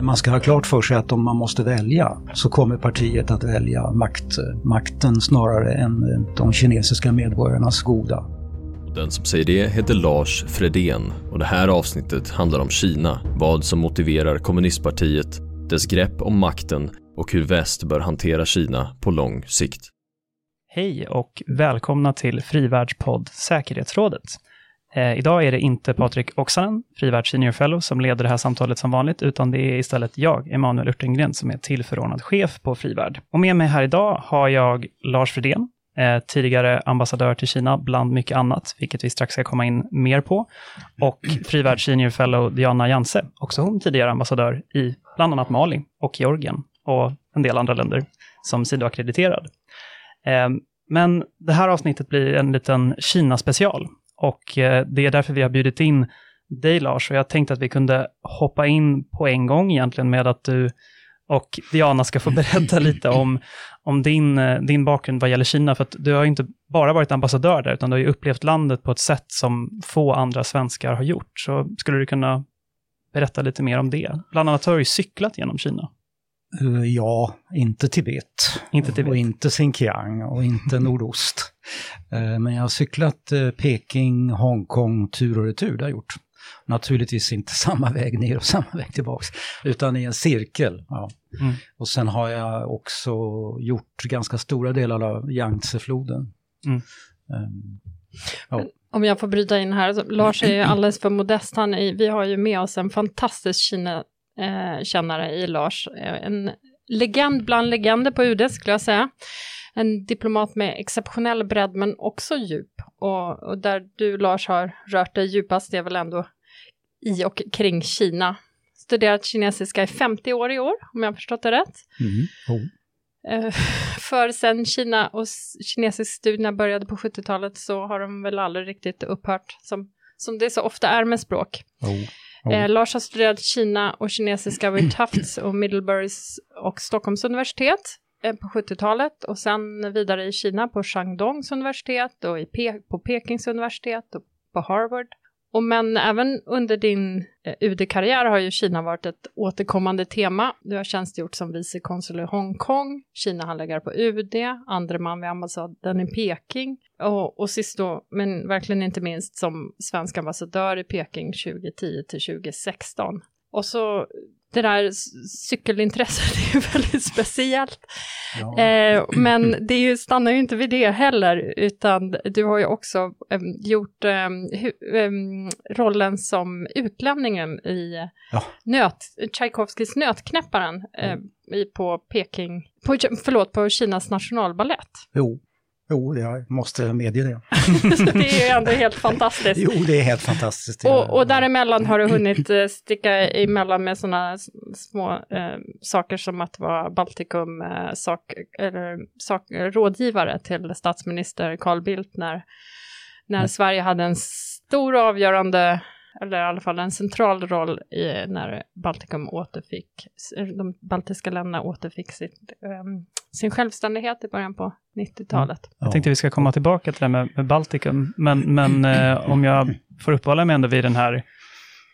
Man ska ha klart för sig att om man måste välja så kommer partiet att välja makt, makten snarare än de kinesiska medborgarnas goda. Den som säger det heter Lars Fredén och det här avsnittet handlar om Kina, vad som motiverar kommunistpartiet, dess grepp om makten och hur väst bör hantera Kina på lång sikt. Hej och välkomna till Frivärldspodd Säkerhetsrådet. Eh, idag är det inte Patrik Oksanen, Frivärd Senior Fellow, som leder det här samtalet som vanligt, utan det är istället jag, Emanuel Örtengren, som är tillförordnad chef på Frivärd. Och med mig här idag har jag Lars Fredén, eh, tidigare ambassadör till Kina, bland mycket annat, vilket vi strax ska komma in mer på. Och Frivärd Senior Fellow Diana Janse, också hon tidigare ambassadör i bland annat Mali och Georgien och en del andra länder som sidoackrediterad. Eh, men det här avsnittet blir en liten Kina-special och eh, det är därför vi har bjudit in dig Lars och jag tänkte att vi kunde hoppa in på en gång egentligen med att du och Diana ska få berätta lite om, om din, eh, din bakgrund vad gäller Kina, för att du har inte bara varit ambassadör där, utan du har ju upplevt landet på ett sätt som få andra svenskar har gjort. Så skulle du kunna berätta lite mer om det? Bland annat har du ju cyklat genom Kina. Uh, ja, inte Tibet. Inte Tibet. Och inte Xinjiang och inte nordost. Uh, men jag har cyklat uh, Peking, Hongkong tur och retur, det har jag gjort. Naturligtvis inte samma väg ner och samma väg tillbaks, utan i en cirkel. Ja. Mm. Och sen har jag också gjort ganska stora delar av Yangtze-floden. Mm. Um, ja. Om jag får bryta in här, Lars är ju alldeles för modest. Han är, vi har ju med oss en fantastisk Kina eh, kännare i Lars. Eh, en legend bland legender på UD skulle jag säga. En diplomat med exceptionell bredd men också djup. Och, och där du Lars har rört dig djupast är väl ändå i och kring Kina. Studerat kinesiska i 50 år i år, om jag har förstått det rätt. Mm. Oh. För sen Kina och kinesisk studierna började på 70-talet så har de väl aldrig riktigt upphört, som, som det så ofta är med språk. Oh. Eh, Lars har studerat Kina och kinesiska vid Tufts och Middleburys och Stockholms universitet eh, på 70-talet och sen vidare i Kina på Shandongs universitet och i Pe på Pekings universitet och på Harvard. Och men även under din eh, UD-karriär har ju Kina varit ett återkommande tema. Du har tjänstgjort som vicekonsul i Hongkong, Kina-handläggare på UD, andre man vid ambassaden i Peking och, och sist då, men verkligen inte minst som svensk ambassadör i Peking 2010 till 2016. Och så det där cykelintresset är ju väldigt speciellt. Ja. Eh, men det ju, stannar ju inte vid det heller, utan du har ju också eh, gjort eh, rollen som utlänningen i ja. nöt, Tchaikovskis Nötknäpparen mm. på Peking, på, förlåt, på Kinas nationalballett. Jo, Jo, jag måste medge det. det är ju ändå helt fantastiskt. Jo, det är helt fantastiskt. Och, och däremellan har du hunnit eh, sticka emellan med sådana små eh, saker som att vara Baltikum eh, sak, eller, sak, rådgivare till statsminister Carl Bildt när, när mm. Sverige hade en stor avgörande eller i alla fall en central roll i när Baltikum återfick, de baltiska länderna återfick sitt, um, sin självständighet i början på 90-talet. Mm. Jag tänkte vi ska komma tillbaka till det med, med Baltikum, men, men eh, om jag får uppehålla mig ändå vid den här,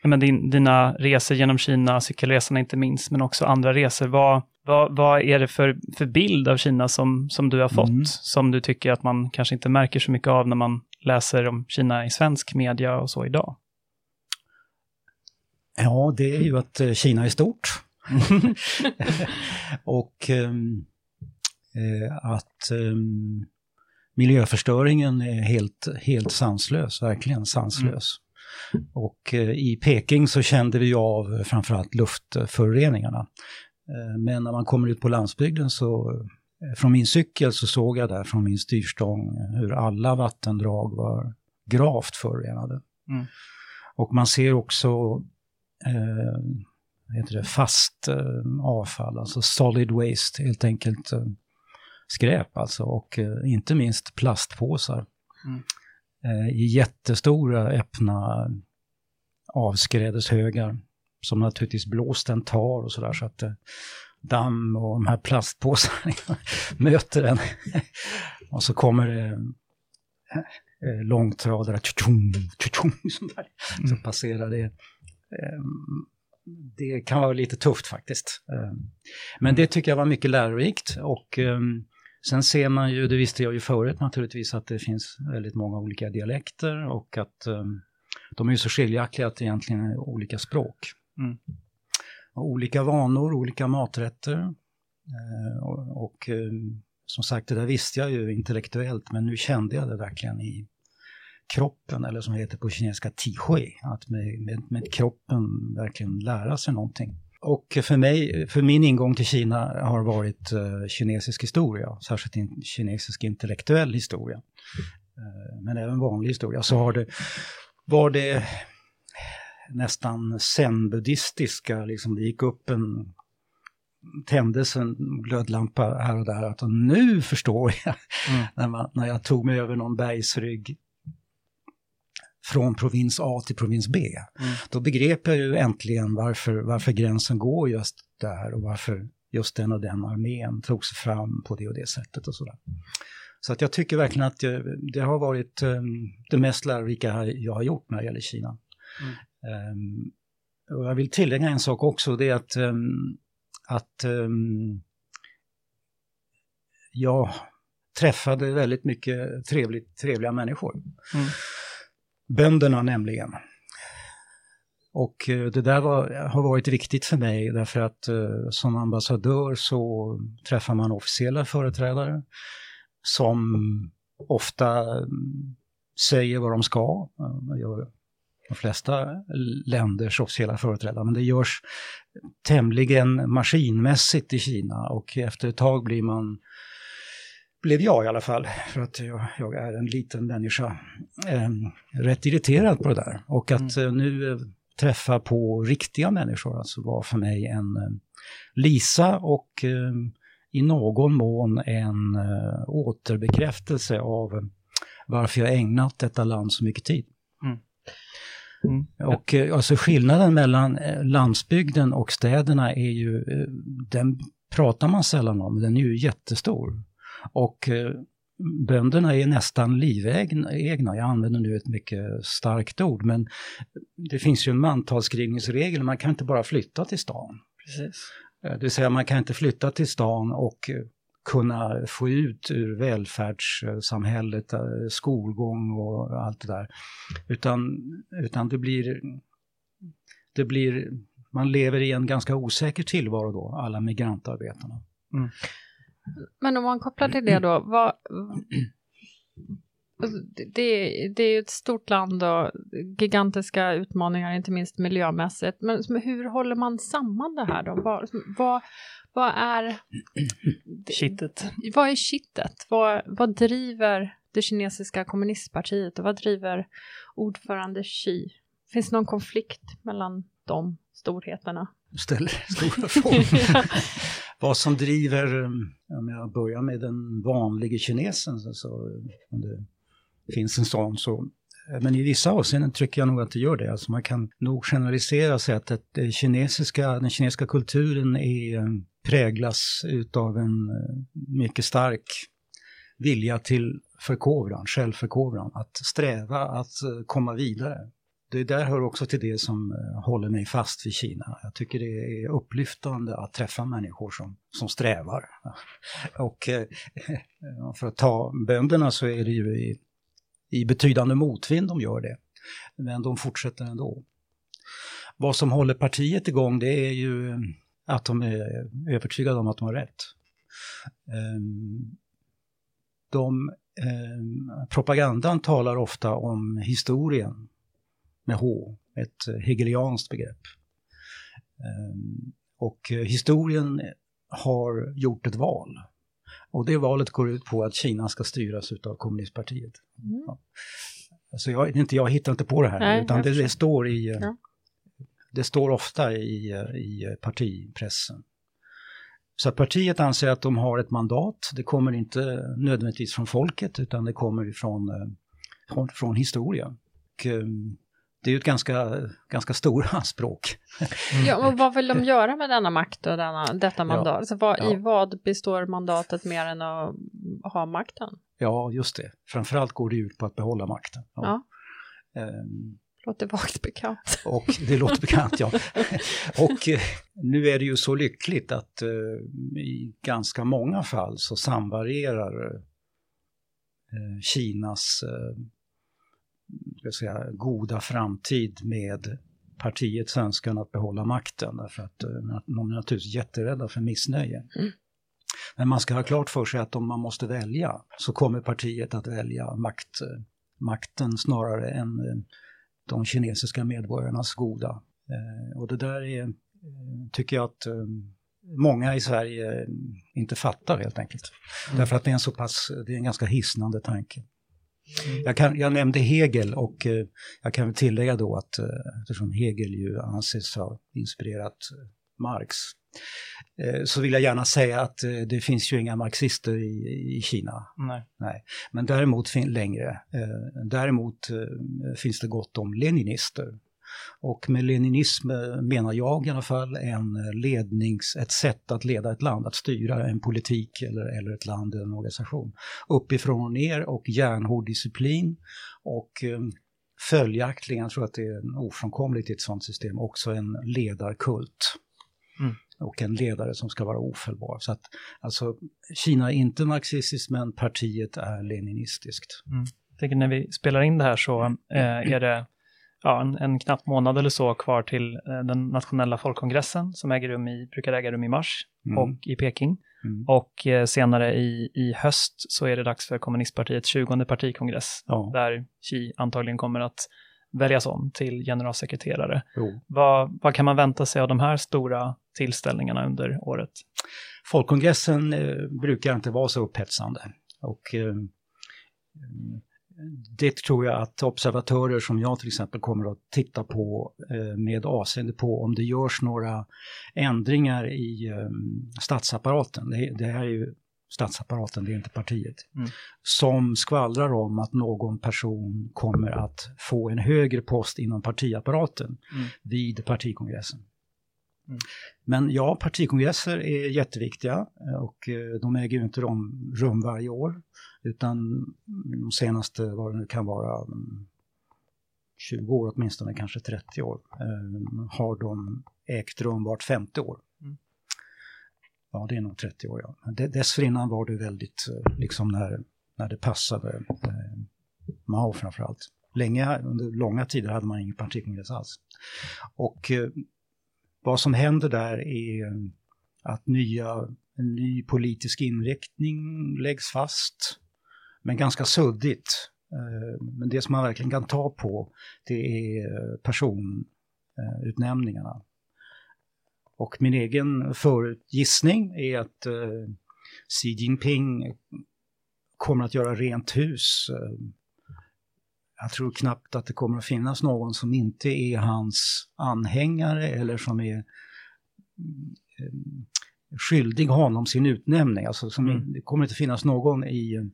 men din, dina resor genom Kina, cykelresorna inte minst, men också andra resor. Vad, vad, vad är det för, för bild av Kina som, som du har fått, mm. som du tycker att man kanske inte märker så mycket av när man läser om Kina i svensk media och så idag? Ja, det är ju att eh, Kina är stort. och um, att um, miljöförstöringen är helt, helt sanslös, verkligen sanslös. Mm. Och uh, i Peking så kände vi av framförallt luftföroreningarna. Uh, men när man kommer ut på landsbygden så, uh, från min cykel så såg jag där från min styrstång hur alla vattendrag var gravt förorenade. Mm. Och man ser också eh, heter det, fast eh, avfall, alltså solid waste, helt enkelt eh, skräp alltså, och eh, inte minst plastpåsar. Mm. Eh, I jättestora öppna avskrädeshögar som naturligtvis blåsten tar och sådär så att eh, damm och de här plastpåsarna möter en. och så kommer det långtradare, tjung, tjung, som, mm. som passerar det det kan vara lite tufft faktiskt. Men det tycker jag var mycket lärorikt och sen ser man ju, det visste jag ju förut naturligtvis, att det finns väldigt många olika dialekter och att de är ju så skiljaktiga att det egentligen är olika språk. Mm. olika vanor, olika maträtter. Och, och som sagt, det där visste jag ju intellektuellt, men nu kände jag det verkligen i kroppen, eller som det heter på kinesiska tishui, att med, med, med kroppen verkligen lära sig någonting. Och för mig, för min ingång till Kina har varit uh, kinesisk historia, särskilt in, kinesisk intellektuell historia. Uh, men även vanlig historia. Så har det, var det nästan zen-buddhistiska, liksom det gick upp en tändes en glödlampa här och där, att nu förstår jag, mm. när, man, när jag tog mig över någon bergsrygg från provins A till provins B. Mm. Då begrep jag ju äntligen varför, varför gränsen går just där och varför just den och den armén tog sig fram på det och det sättet och sådär. Så att jag tycker verkligen att det, det har varit um, det mest lärorika jag har gjort när det gäller Kina. Mm. Um, och jag vill tillägga en sak också, det är att, um, att jag träffade väldigt mycket trevligt, trevliga människor. Mm. Bönderna nämligen. Och eh, det där var, har varit viktigt för mig därför att eh, som ambassadör så träffar man officiella företrädare som ofta mm, säger vad de ska. Eh, det gör de flesta länders officiella företrädare, men det görs tämligen maskinmässigt i Kina och efter ett tag blir man blev jag i alla fall, för att jag, jag är en liten människa, eh, rätt irriterad på det där. Och att mm. eh, nu eh, träffa på riktiga människor alltså var för mig en eh, Lisa och eh, i någon mån en eh, återbekräftelse av varför jag ägnat detta land så mycket tid. Mm. Mm. Och alltså skillnaden mellan landsbygden och städerna är ju, den pratar man sällan om, den är ju jättestor. Och eh, bönderna är nästan livegna, jag använder nu ett mycket starkt ord, men det finns ju en mantalsskrivningsregel, man kan inte bara flytta till stan. Precis. Eh, det vill säga man kan inte flytta till stan och eh, kunna få ut ur välfärdssamhället, skolgång och allt det där. Utan, utan det blir, det blir, man lever i en ganska osäker tillvaro då, alla migrantarbetarna. Mm. Men om man kopplar till det då, vad, alltså, det, det är ju ett stort land och gigantiska utmaningar, inte minst miljömässigt. Men hur håller man samman det här då? Vad, vad, vad är... Kittet. Vad är kittet? Vad, vad driver det kinesiska kommunistpartiet och vad driver ordförande Xi? Finns det någon konflikt mellan de storheterna? Ställer stora frågor. Vad som driver, mm, om jag börjar med den vanliga kinesen, så, om det finns en sån, så eh, men i vissa avseenden tycker jag nog att det gör det. Alltså man kan nog generalisera sig att det eh, kinesiska, den kinesiska kulturen är, eh, präglas utav en mycket stark vilja till förkovran, självförkovran, att sträva att komma vidare det där hör också till det som eh, håller mig fast vid Kina. Jag tycker det är upplyftande att träffa människor som, som strävar. Och eh, för att ta bönderna så är det ju i, i betydande motvind de gör det. Men de fortsätter ändå. Vad som håller partiet igång det är ju eh, att de är övertygade om att de har rätt. Ehm, de, ehm, propagandan talar ofta om historien med H, ett hegelianskt begrepp. Ehm, och eh, historien har gjort ett val. Och det valet går ut på att Kina ska styras av kommunistpartiet. Mm. Ja. Alltså jag, inte, jag hittar inte på det här, Nej, utan det, det, står i, eh, ja. det står ofta i, eh, i partipressen. Så partiet anser att de har ett mandat, det kommer inte nödvändigtvis från folket utan det kommer ifrån, från, från historia. Och, ehm, det är ju ett ganska, ganska stora anspråk. Mm. Ja, och vad vill de göra med denna makt och denna, detta mandat? Ja, alltså vad, ja. I vad består mandatet mer än att ha makten? Ja, just det. Framförallt går det ut på att behålla makten. Ja. ja. Um, Låter vagt bekant. Och det låter bekant, ja. Och eh, nu är det ju så lyckligt att eh, i ganska många fall så samvarierar eh, Kinas eh, ska säga, goda framtid med partiets önskan att behålla makten. Därför att eh, de är naturligtvis jätterädda för missnöje. Mm. Men man ska ha klart för sig att om man måste välja så kommer partiet att välja makt, eh, makten snarare än eh, de kinesiska medborgarnas goda. Eh, och det där är, eh, tycker jag att eh, många i Sverige inte fattar helt enkelt. Mm. Därför att det är en så pass, det är en ganska hisnande tanke. Jag, kan, jag nämnde Hegel och eh, jag kan tillägga då att eh, eftersom Hegel ju anses ha inspirerat eh, Marx eh, så vill jag gärna säga att det finns ju inga marxister i, i Kina. Nej. Men däremot fin- längre, däremot finns det gott om leninister. Och med leninism eh, menar jag i alla fall en eh, lednings, ett sätt att leda ett land, att styra en politik eller, eller ett land eller en organisation. Uppifrån och ner och järnhård disciplin och eh, följaktligen, jag tror att det är ofrånkomligt i ett sådant system, också en ledarkult. Mm. Och en ledare som ska vara ofelbar. Så att, alltså, Kina är inte marxistiskt men partiet är leninistiskt. Jag tänker när vi spelar in det här så eh, är det ja, en, en knapp månad eller så kvar till eh, den nationella folkkongressen som äger rum i, brukar äga rum i mars Mm. och i Peking. Mm. Och eh, senare i, i höst så är det dags för kommunistpartiets 20 partikongress Ja, där Xi antagligen kommer att väljas om till generalsekreterare. Vad, vad kan man vänta sig av de här stora tillställningarna under året? Folkkongressen eh, brukar inte vara så upphetsande. Och, eh, det tror jag att observatörer som jag till exempel kommer att titta på eh, med avseende på om det görs några ändringar i eh, statsapparaten. Det, här är ju statsapparaten, det är inte partiet. Mm. Som skvallrar om att någon person kommer att få en högre post inom partiapparaten Mm. vid partikongressen. Mm. Men ja, partikongresser är jätteviktiga eh, och eh, de äger ju inte rum varje år. Utan de senaste, vad det nu kan vara, mm, 20 år åtminstone, kanske 30 år, eh, har de ägt rum vart femte år. Mm. Ja, det är nog 30 år, ja. Men Dessförinnan var det väldigt, eh, liksom när, när det passade eh, Mao framförallt. Länge, under långa tider hade man ingen partikongress alls. Och eh, vad som händer där är att nya, en ny politisk inriktning läggs fast, men ganska suddigt. Eh, men det som man verkligen kan ta på, det är eh, personutnämningarna. Och min egen förutgissning är att eh, Xi Jinping kommer att göra rent hus. Jag tror knappt att det kommer att finnas någon som inte är hans anhängare eller som är mm, skyldig honom sin utnämning. Alltså som, Mm. Det kommer inte finnas någon i,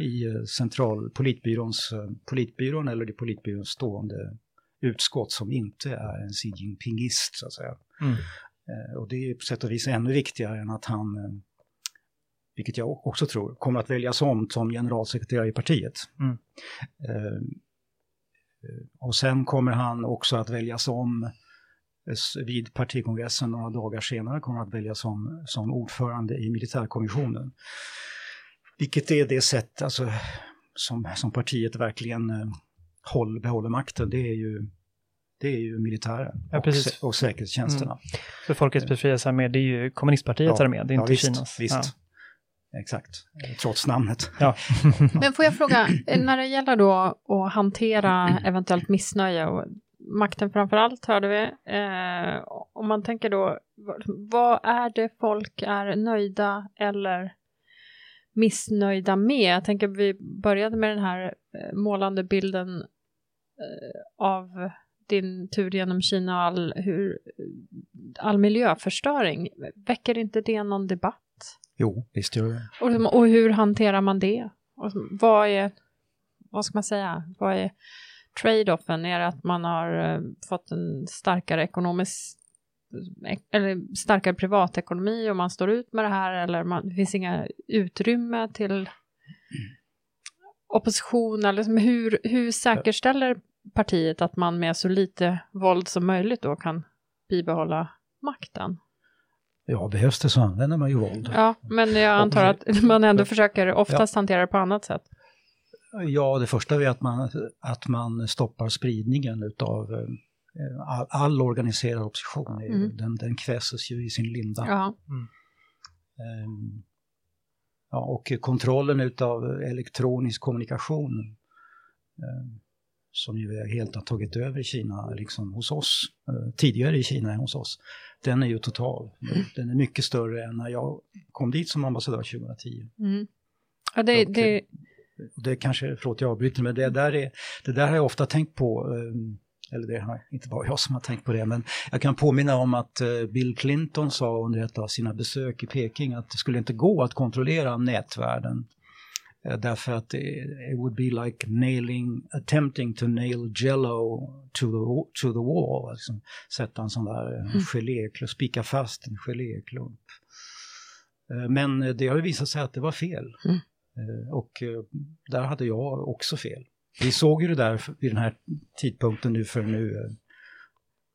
i eh, central politbyråns, eh, politbyrån eller i politbyråns stående utskott som inte är en Xi Jinpingist så att säga. Mm. Eh, Och det är på sätt och vis ännu viktigare än att han, vilket jag också tror, kommer att väljas om som generalsekreterare i partiet. Mm. Och sen kommer han också att väljas om vid partikongressen några dagar senare kommer att väljas som, som ordförande i militärkommissionen. Vilket är det sätt alltså, som, som partiet verkligen eh, håll, behåller makten, det är ju, det är ju militären Ja, och, sä- och säkerhetstjänsterna. För Folkets befrielsearmé, det är ju kommunistpartiets Ja, armé, det är ja, inte visst, Kinas. Visst. Exakt, Eh, trots namnet. Ja. Men får jag fråga, eh, när det gäller då att hantera eventuellt missnöje och makten framför allt hörde vi, eh, om man tänker då, vad, är det folk är nöjda eller missnöjda med? Jag tänker vi började med den här eh, målande bilden eh, av din tur genom Kina och all, hur, all miljöförstöring. Väcker inte det någon debatt? Jo, visst gör det. Och, och hur hanterar man det? Och vad är, vad ska man säga, vad är trade-offen? Är det att man har eh, fått en starkare ekonomisk eller starkare privatekonomi och man står ut med det här eller man, det finns inga utrymme till opposition eller liksom hur, hur säkerställer partiet att man med så lite våld som möjligt då kan bibehålla makten. Ja, behövs det så använder man ju våld. Ja, men jag antar att man ändå försöker oftast hantera det på annat sätt. Ja, det första är att man, att man stoppar spridningen utav eh, all, all organiserad opposition. Mm. Den, den kväses ju i sin linda. Ja. Mm. Um, ja, och kontrollen utav elektronisk kommunikation um, som ju helt har tagit över i Kina, liksom hos oss, uh, tidigare i Kina än hos oss, den är ju total. Mm. Den är mycket större än när jag kom dit som ambassadör 2010. Mm. Ja, det, och, det... det kanske, förlåt jag avbryter, men det där, är, det där har jag ofta tänkt på, um, eller det har inte bara jag som har tänkt på det, men jag kan påminna om att uh, Bill Clinton sa under ett av sina besök i Peking att det skulle inte gå att kontrollera nätvärlden Eh, därför att it would be like nailing, attempting to nail jello to the, to the wall. Liksom, sätta en sån där eh, mm. geléklump, spika fast en geléklump. Eh, men det har visat sig att det var fel. Mm. Och där hade jag också fel. Vi såg ju det där vid den här tidpunkten nu för nu,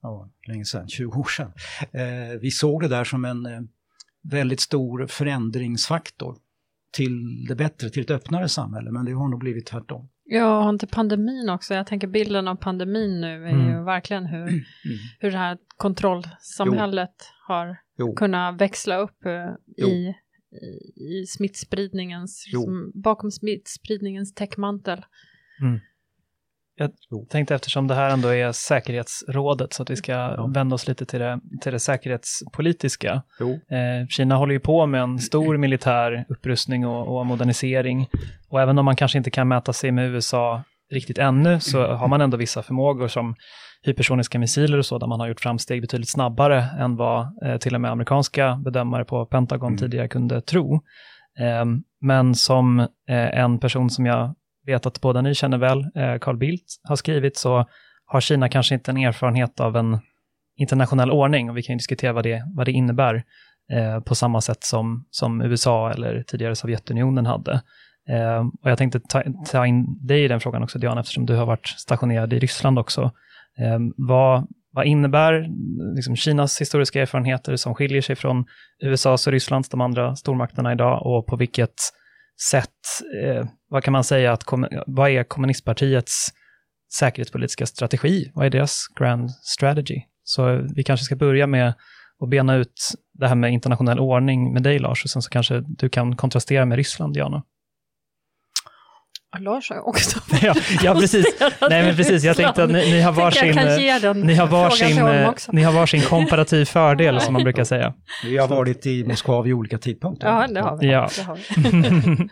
ja, länge sedan, 20 år sedan. Vi såg det där som en väldigt stor förändringsfaktor till det bättre, till ett öppnare samhälle, men det har nog blivit tvärtom. Ja, har inte pandemin också? Jag tänker bilden av pandemin nu är mm. ju verkligen hur, mm. hur det här kontrollsamhället jo. har jo. kunnat växla upp uh, i, i, smittspridningens, liksom, bakom smittspridningens täckmantel. Mm. Jag tänkte eftersom det här ändå är säkerhetsrådet så att vi ska ja. vända oss lite till det, till det säkerhetspolitiska. Eh, Kina håller ju på med en stor militär upprustning och, och, modernisering. Och även om man kanske inte kan mäta sig med USA riktigt ännu så har man ändå vissa förmågor som hypersoniska missiler och så, där man har gjort framsteg betydligt snabbare än vad eh, till och med amerikanska bedömare på Pentagon mm. tidigare kunde tro. Eh, men som eh, en person som jag vet att båda ni känner väl, eh, Carl Bildt har skrivit, så har Kina kanske inte en erfarenhet av en internationell ordning och vi kan ju diskutera vad det, vad det innebär eh, på samma sätt som, som USA eller tidigare Sovjetunionen hade. Eh, och jag tänkte ta, ta, in dig i den frågan också, Diana, eftersom du har varit stationerad i Ryssland också. Eh, vad, vad innebär liksom, Kinas historiska erfarenheter som skiljer sig från USAs och Rysslands, de andra stormakterna idag, och på vilket sätt, eh, vad kan man säga, att vad är kommunistpartiets säkerhetspolitiska strategi? Vad är deras grand strategy? Så vi kanske ska börja med att bena ut det här med internationell ordning med dig Lars, och sen så kanske du kan kontrastera med Ryssland, Diana. Lars har också ja, ja, precis. Nej, men precis. Jag tänkte att ni, ni har varsin, ni har varsin, ni har varsin komparativ fördel, som man brukar säga. Vi har varit i Moskva vid olika tidpunkter. Ja, det har vi. Ja. Det har vi.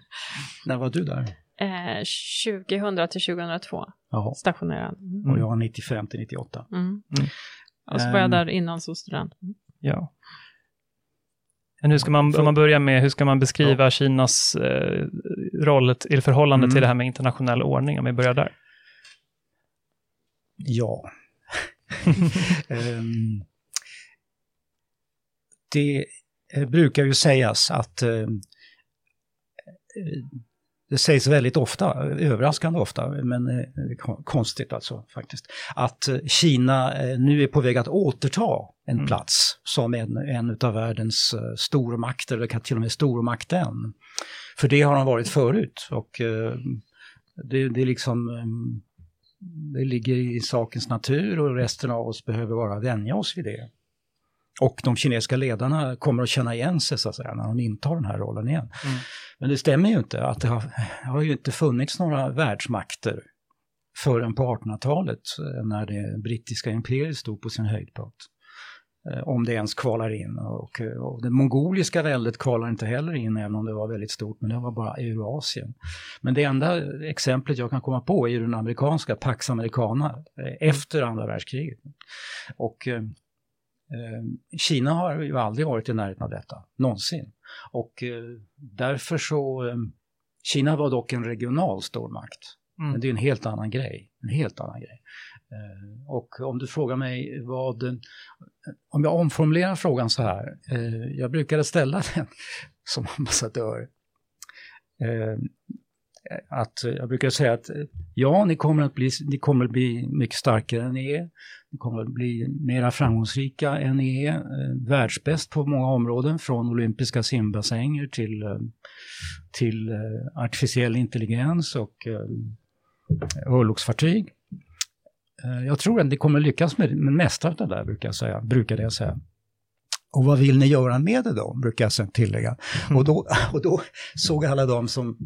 När var du där? Eh, 2000 till 2002, Jaha. stationerad. Mm. Och jag var 95 till 98. Mm. Mm. Och så var jag där innan som student. Mm. Ja. Men hur ska man, om man börjar med, hur ska man beskriva ja. Kinas eh, roll i förhållande mm. till det här med internationell ordning, om vi börjar där? Ja. um, det eh, brukar ju sägas att um, det sägs väldigt ofta, överraskande ofta, men konstigt alltså faktiskt, att Kina nu är på väg att återta en mm. plats som en, en av världens stormakter, eller till och med stormakten. För det har de varit förut och eh, det, det är liksom eh, det ligger i sakens natur och resten av oss behöver bara vänja oss vid det. Och de kinesiska ledarna kommer att känna igen sig så att säga när de intar den här rollen igen. Mm. Men det stämmer ju inte att det har, har ju inte funnits några världsmakter förrän på 1800-talet eh, när det brittiska imperiet stod på sin höjdpunkt. Eh, om det ens kvalar in. Och, eh, och det mongoliska väldet kvalar inte heller in även om det var väldigt stort, men det var bara Eurasien. Men det enda exemplet jag kan komma på är den amerikanska Pax Americana efter andra världskriget. Och Eh, Kina har ju aldrig varit i närheten av detta, någonsin. Och eh, därför så, eh, Kina var dock en regional stormakt. Mm. Men det är en helt annan grej, en helt annan grej. Eh, och om du frågar mig vad, om jag omformulerar frågan så här, eh, jag brukade ställa den som ambassadör. Eh, att jag brukar säga att ja, ni kommer att bli, ni kommer att bli mycket starkare än ni är. Ni kommer att bli mera framgångsrika än ni är. Världsbäst på många områden, från olympiska simbassänger till, till artificiell intelligens och örlogsfartyg. Eh, jag tror att ni kommer lyckas med, med mesta av det där, brukar jag säga. Brukade jag säga. Och vad vill ni göra med det då, brukar jag sen tillägga. Mm. Och, då, och då såg alla de som,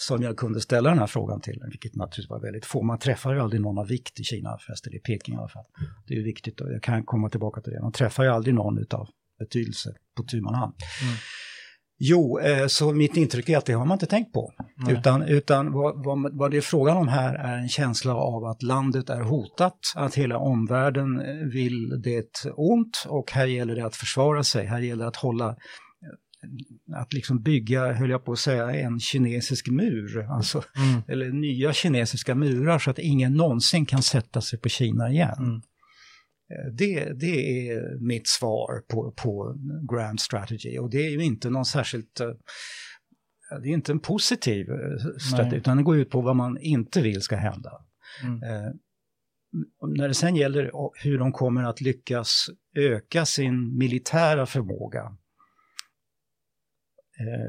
som jag kunde ställa den här frågan till, vilket naturligtvis var väldigt få. Man träffar ju aldrig någon av vikt i Kina, förresten i Peking i alla fall. Det är ju viktigt och jag kan komma tillbaka till det. Man träffar ju aldrig någon utav betydelse på tu man hand. Mm. Jo, eh, så mitt intryck är att det har man inte tänkt på. Nej. Utan, utan vad, vad, vad det är frågan om här är en känsla av att landet är hotat, att hela omvärlden eh, vill det ont och här gäller det att försvara sig, här gäller det att hålla eh, att liksom bygga, höll jag på att säga, en kinesisk mur, alltså, Mm. eller nya kinesiska murar så att ingen någonsin kan sätta sig på Kina igen. Mm. Eh, Det, det är mitt svar på, på Grand Strategy och det är ju inte någon särskilt, eh, det är inte en positiv eh, strategi Nej. utan det går ut på vad man inte vill ska hända. Mm. Eh, när det sen gäller hur de kommer att lyckas öka sin militära förmåga,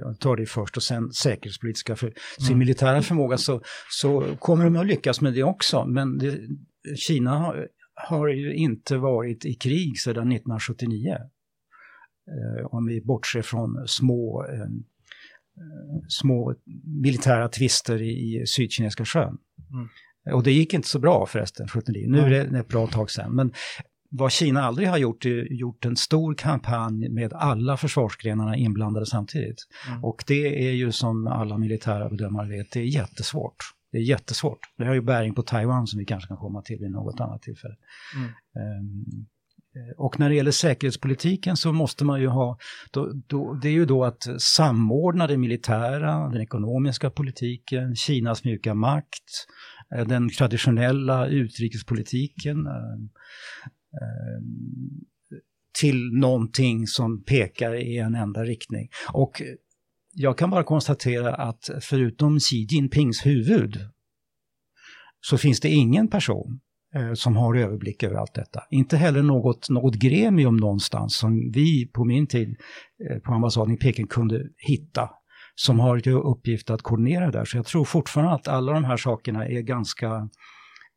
jag tar det först och sen säkerhetspolitiska, för sin Mm. militära förmåga så, så kommer de att lyckas med det också. Men det, Kina har, har ju inte varit i krig sedan 1979. Eh, om vi bortser från små, eh, små militära tvister i, i Sydkinesiska sjön. Mm. Och det gick inte så bra förresten, 79. Nu är det ett bra tag sedan. Men vad Kina aldrig har gjort är gjort en stor kampanj med alla försvarsgrenarna inblandade samtidigt. Mm. Och det är ju som alla militära bedömare vet, det är jättesvårt. Det är jättesvårt. Det har ju bäring på Taiwan som vi kanske kan komma till vid något annat tillfälle. Mm. Ehm, eh, och när det gäller säkerhetspolitiken så måste man ju ha, då, då, det är ju då att samordna det militära, den ekonomiska politiken, Kinas mjuka makt, eh, den traditionella utrikespolitiken eh, eh, till någonting som pekar i en enda riktning. Och jag kan bara konstatera att förutom Xi Jinpings huvud så finns det ingen person eh, som har överblick över allt detta. Inte heller något, något gremium någonstans som vi på min tid eh, på ambassaden i Peking kunde hitta som har till uppgift att koordinera där. Så jag tror fortfarande att alla de här sakerna är ganska,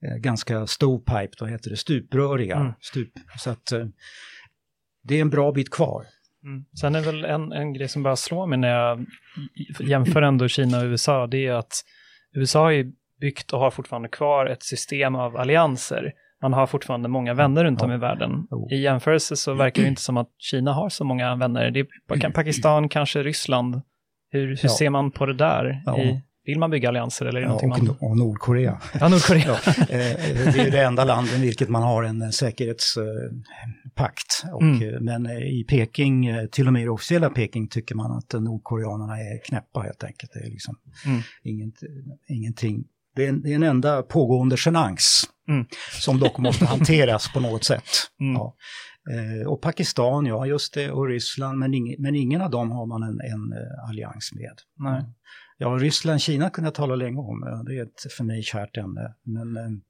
eh, ganska stovepipe, vad heter det, stupröriga. Mm. Stup, så att det är en bra bit kvar. Mm. Sen är väl en, en grej som bara slår mig när jag jämför ändå Kina och USA, det är att USA har ju byggt och har fortfarande kvar ett system av allianser. Man har fortfarande många vänner runt om i världen. Jo. I jämförelse så verkar det inte som att Kina har så många vänner. Det är Pa- Pakistan, kanske Ryssland. Hur, hur Ja. ser man på det där? Ja. I, vill man bygga allianser eller är det Ja, och, man... och Nordkorea. Ja, Nordkorea. Ja, eh, det är det enda landet i vilket man har en säkerhetspakt. Och, Mm. eh, Men eh, i Peking, eh, till och med i det officiella Peking, tycker man att nordkoreanerna är knäppa helt enkelt. Det är liksom Mm. inget, ingenting. Det är, en, det är en enda pågående genans Mm. som dock måste hanteras på något sätt. Mm. Ja. Eh, och Pakistan, ja just det, och Ryssland, men, ing, men ingen av dem har man en, en allians med. Nej. Ja, Ryssland, Kina kunde jag tala länge om. Det är ett för mig kärt ämne. Men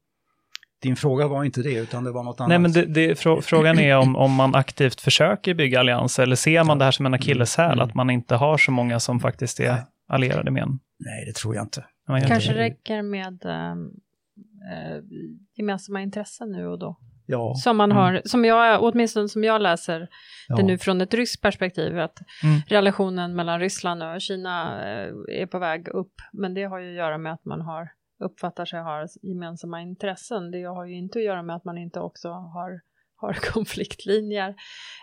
din fråga var inte det, utan det var något annat. Nej, men det, det, frå, frågan är om, om man aktivt försöker bygga allianser eller ser man det här som en akilleshäl, Mm. att man inte har så många som faktiskt är Nej. allierade med en. Nej, det tror jag inte. Man Kanske det. räcker med eh, gemensamma intressen nu och då. Ja, Som man Mm. har, som jag, åtminstone som jag läser ja. det nu från ett ryskt perspektiv, att Mm. relationen mellan Ryssland och Kina eh, är på väg upp. Men det har ju att göra med att man har, uppfattar sig ha gemensamma intressen. Det har ju inte att göra med att man inte också har, har konfliktlinjer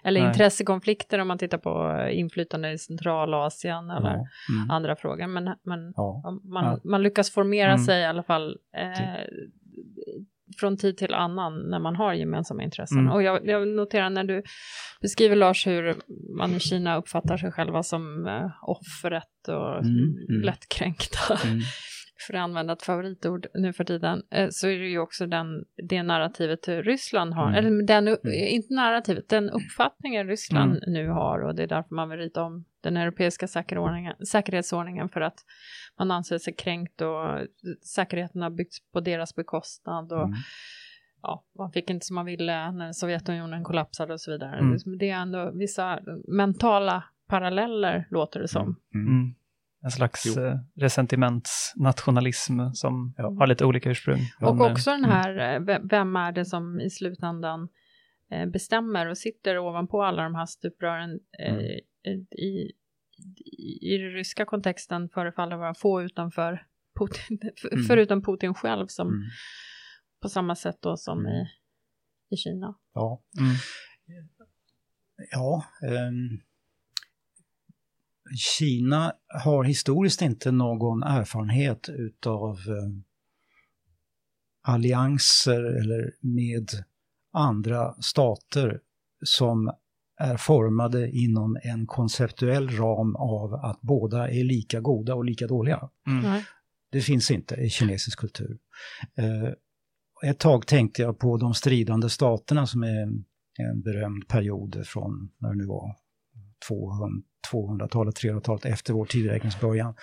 eller Nej. intressekonflikter om man tittar på inflytande i Centralasien eller Ja. Mm. andra frågor. Men, men Ja. man, Ja. man lyckas formera Mm. sig i alla fall eh, från tid till annan när man har gemensamma intressen. Mm. Och jag, jag noterar när du beskriver Lars hur man i Kina uppfattar sig själva som eh, offret och Mm, mm. lättkränkta. Mm. för att använda ett favoritord nu för tiden, eh, så är det ju också den, det narrativet Ryssland har, Mm. eller den, Mm. inte narrativet, den uppfattningen Ryssland Mm. nu har och det är därför man vill rita om den europeiska säkerhetsordningen, säkerhetsordningen för att man anser sig kränkt och säkerheten har byggts på deras bekostnad och Mm. ja, man fick inte som man ville när Sovjetunionen kollapsade och så vidare. Mm. Det är ändå vissa mentala paralleller låter det som. Mm. Mm. En slags Jo. eh, resentimentsnationalism som Ja. har lite olika ursprung. Och Men, också den här, eh, ve- vem är det som i slutändan eh, bestämmer och sitter ovanpå alla de här stuprören Mm. i, i, i den ryska kontexten förefaller vara få utanför Putin, Mm. förutom Putin själv som Mm. på samma sätt då som Mm. i, i Kina. Ja, Mm. ja ehm, Kina har historiskt inte någon erfarenhet utav eh, allianser eller med andra stater som är formade inom en konceptuell ram av att båda är lika goda och lika dåliga. Mm. Det finns inte i kinesisk kultur. Eh, ett tag tänkte jag på de stridande staterna som är en, berömd period från när det nu var 200 200-talet, 300-talet efter vår tideräknings början.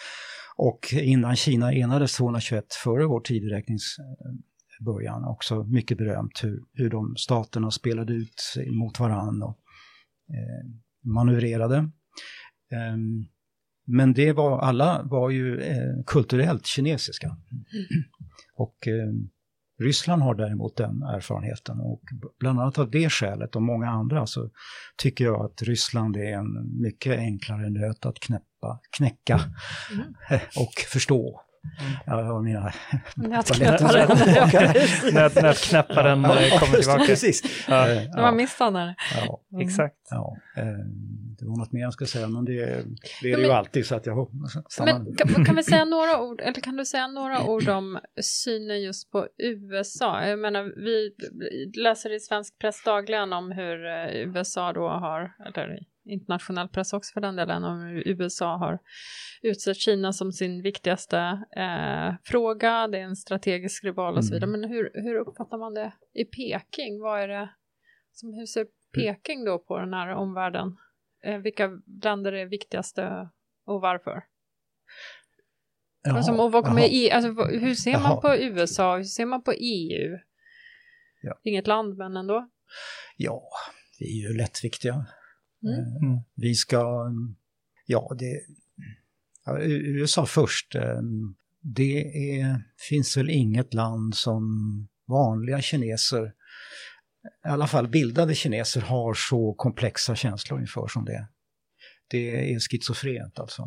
Och innan Kina enades 221 före vår tideräknings eh, början, också mycket berömt hur, hur de staterna spelade ut mot varann och eh, manövrerade. Ehm, men det var, alla var ju eh, kulturellt kinesiska. Och eh, Ryssland har däremot den erfarenheten och bland annat av det skälet och många andra så tycker jag att Ryssland är en mycket enklare nöt att knäppa, knäcka Mm. och förstå. Mm. Jag har mina Nätknäpparen. Nöt, nötknäpparen eh, kommer tillbaka. Precis. Ja. Eh, Det var misstanden. ja, Exakt. ja, eh, det var något mer jag ska säga, men det, det är Ja, det ju men- alltid så att jag stannar. Men kan, kan vi säga några ord, eller kan du säga några ord om synen just på USA? Jag menar, vi läser i svensk press dagligen om hur eh, USA då har, eller internationell press också för den delen, om USA har utsett Kina som sin viktigaste eh, fråga, det är en strategisk rival och så vidare. Men hur, hur uppfattar man det i Peking? Vad är det, som, hur ser Peking då på den här omvärlden? Eh, vilka länder är viktigaste och varför? Jaha, Alltså, och vad kommer i, alltså, hur ser man Jaha. på USA? Hur ser man på EU? Ja. Inget land, men ändå. Ja, vi är ju lättviktiga. Mm. Mm. Vi ska, ja det, USA först. eh, Det är, finns väl inget land som vanliga kineser, i alla fall bildade kineser, har så komplexa känslor inför som det. Det är schizofrent alltså.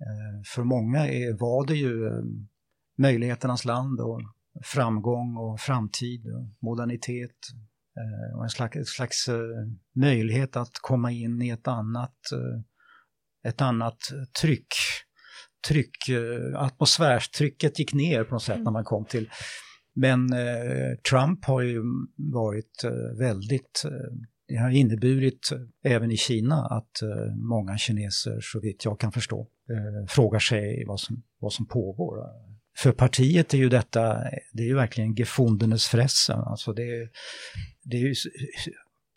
Eh, För många är, var det ju eh, möjligheternas land och framgång och framtid och modernitet och en slags, ett slags eh, möjlighet att komma in i ett annat, eh, ett annat tryck. Tryck, eh, atmosfärstrycket gick ner på något sätt när man kom till. Men eh, Trump har ju varit eh, väldigt, eh, det har inneburit eh, även i Kina att eh, många kineser, så vitt jag kan förstå, eh, frågar sig vad som, vad som pågår. För partiet är ju detta, det är ju verkligen gefundenes fressen, alltså det, det är ju,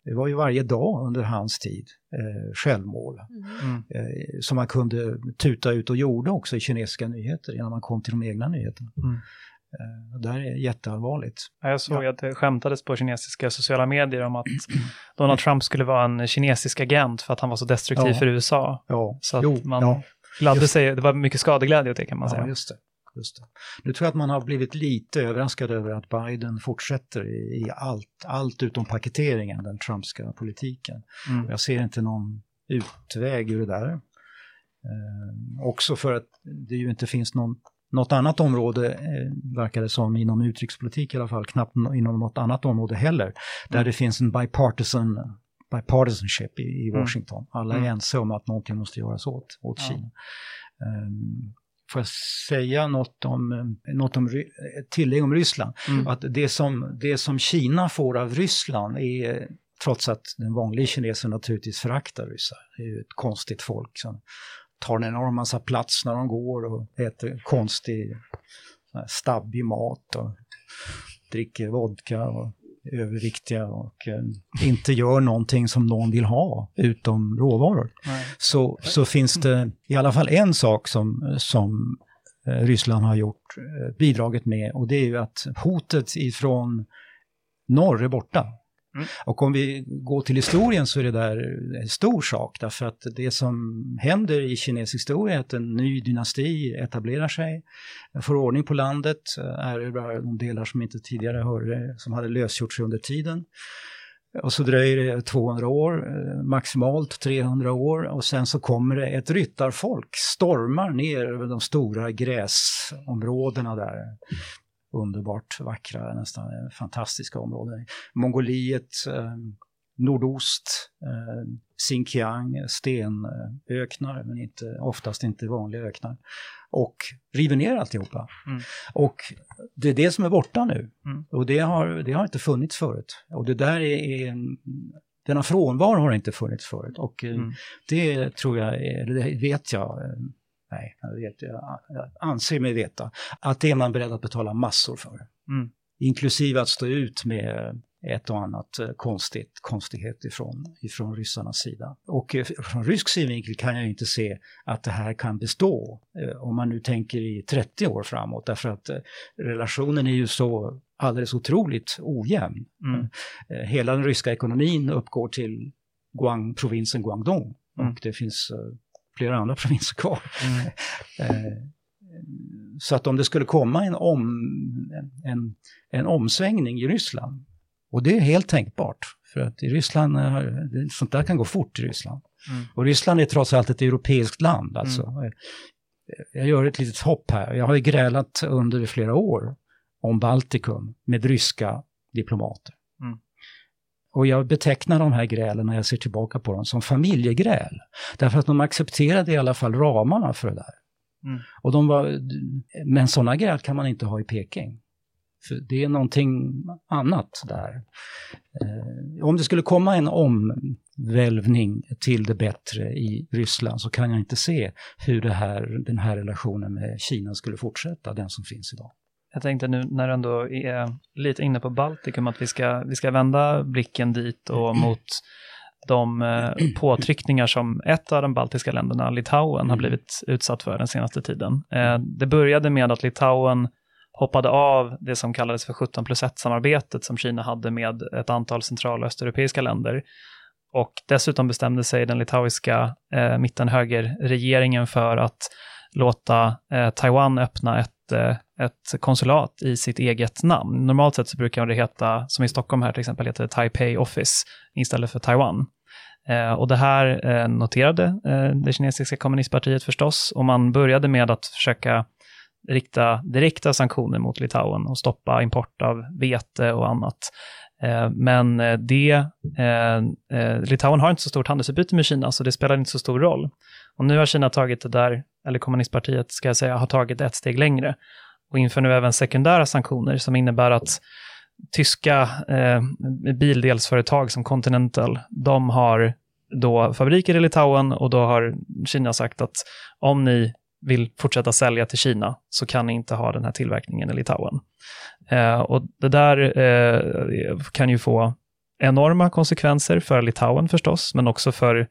det var ju varje dag under hans tid eh, självmål Mm. eh, som man kunde tuta ut och gjorde också i kinesiska nyheter innan man kom till de egna nyheterna. Mm. Eh, det här är jätteallvarligt. Ja, Jag såg att det skämtades på kinesiska sociala medier om att Donald Trump skulle vara en kinesisk agent för att han var så destruktiv Ja. för USA. Ja, Så att jo, man ja, gladde just sig, det var mycket skadeglädje åt det kan man ja, säga. just det. Just det. Nu tror jag att man har blivit lite överraskad över att Biden fortsätter i, allt, allt utom paketeringen, den trumpska politiken. Mm. Jag ser inte någon utväg ur det där. Eh, också för att det ju inte finns någon, något annat område, eh, verkar det som, inom utrikespolitik i alla fall, knappt no- inom något annat område heller, där det finns en bipartisan, bipartisanship i, i Mm. Washington. Alla är Mm. ense om att någonting måste göras åt, åt Ja. Kina. Um, får jag säga något om, eh, något om ett tillägg om Ryssland? Mm. Att det som, det som Kina får av Ryssland är, trots att den vanliga kinesen naturligtvis föraktar ryssar, det är ju ett konstigt folk som tar en enorm massa plats när de går och äter konstig stabbig mat och dricker vodka och överviktiga och eh, inte gör någonting som någon vill ha utom råvaror. Så, så finns det i alla fall en sak som, som eh, Ryssland har gjort, eh, bidragit med och det är ju att hotet ifrån norr är borta. Mm. Och om vi går till historien så är det där en stor sak därför att det som händer i kinesisk historia är att en ny dynasti etablerar sig, får ordning på landet, eh, erövrar de delar som inte tidigare hörde, eh, som hade lösgjorts under tiden. Och så dröjer det 200 år, eh, maximalt 300 år och sen så kommer det ett ryttarfolk, stormar ner över de stora gräsområdena där underbart vackra, nästan fantastiska områden. Mongoliet, eh, nordost, eh, Xinjiang, stenöknar, men inte, oftast inte vanliga öknar. Och river ner alltihopa. Mm. Och det är det som är borta nu. Mm. Och det har, det har inte funnits förut. Och det där är, är en, denna frånvaro har inte funnits förut. Och eh, mm. det tror jag, eller det vet jag, eh, Nej, jag, anser mig veta att det är man beredd att betala massor för. Mm. Inklusive att stå ut med ett och annat eh, konstigt, konstighet ifrån, ifrån ryssarnas sida. Och eh, från rysk synvinkel kan jag inte se att det här kan bestå eh, om man nu tänker i 30 år framåt därför att relationen är ju så alldeles otroligt ojämn. Mm. Hela den ryska ekonomin uppgår till Guang, provinsen Guangdong mm. och det finns flera andra provinser kvar. Mm. Eh, så att om det skulle komma en, om, en, en omsvängning i Ryssland, och det är helt tänkbart, för att i Ryssland, sånt där kan gå fort i Ryssland. Mm. Och Ryssland är trots allt ett europeiskt land alltså. Mm. Jag gör ett litet hopp här, jag har ju grälat under flera år om Baltikum med ryska diplomater. Och jag betecknar de här grälen när jag ser tillbaka på dem som familjegräl. Därför att de accepterade i alla fall ramarna för det där. Mm. Och de var, men sådana gräl kan man inte ha i Peking. För det är någonting annat där. Eh, om det skulle komma en omvälvning till det bättre i Ryssland så kan jag inte se hur här, den här relationen med Kina skulle fortsätta, den som finns idag. Jag tänkte nu när du ändå är lite inne på Baltikum att vi ska, vi ska vända blicken dit och mot de eh, påtryckningar som ett av de baltiska länderna, Litauen, har mm. blivit utsatt för den senaste tiden. Eh, det började med att Litauen hoppade av det som kallades för 17 plus 1-samarbetet som Kina hade med ett antal central och östeuropeiska länder. Och dessutom bestämde sig den litauiska eh, mittenhögerregeringen för att låta eh, Taiwan öppna ett, Eh, ett konsulat i sitt eget namn. Normalt sett så brukar det heta, som i Stockholm här till exempel, heter det Taipei Office istället för Taiwan. Eh, och det här eh, noterade det kinesiska kommunistpartiet förstås, och man började med att försöka rikta direkta sanktioner mot Litauen och stoppa import av vete och annat. Men det, Litauen har inte så stort handelsutbyte med Kina, så det spelar inte så stor roll. Och nu har Kina tagit det där, eller kommunistpartiet ska jag säga, har tagit ett steg längre och inför nu även sekundära sanktioner som innebär att tyska eh, bildelsföretag som Continental, de har då fabriker i Litauen och då har Kina sagt att om ni vill fortsätta sälja till Kina så kan ni inte ha den här tillverkningen i Litauen. Eh, och det där eh, kan ju få enorma konsekvenser för Litauen förstås, men också för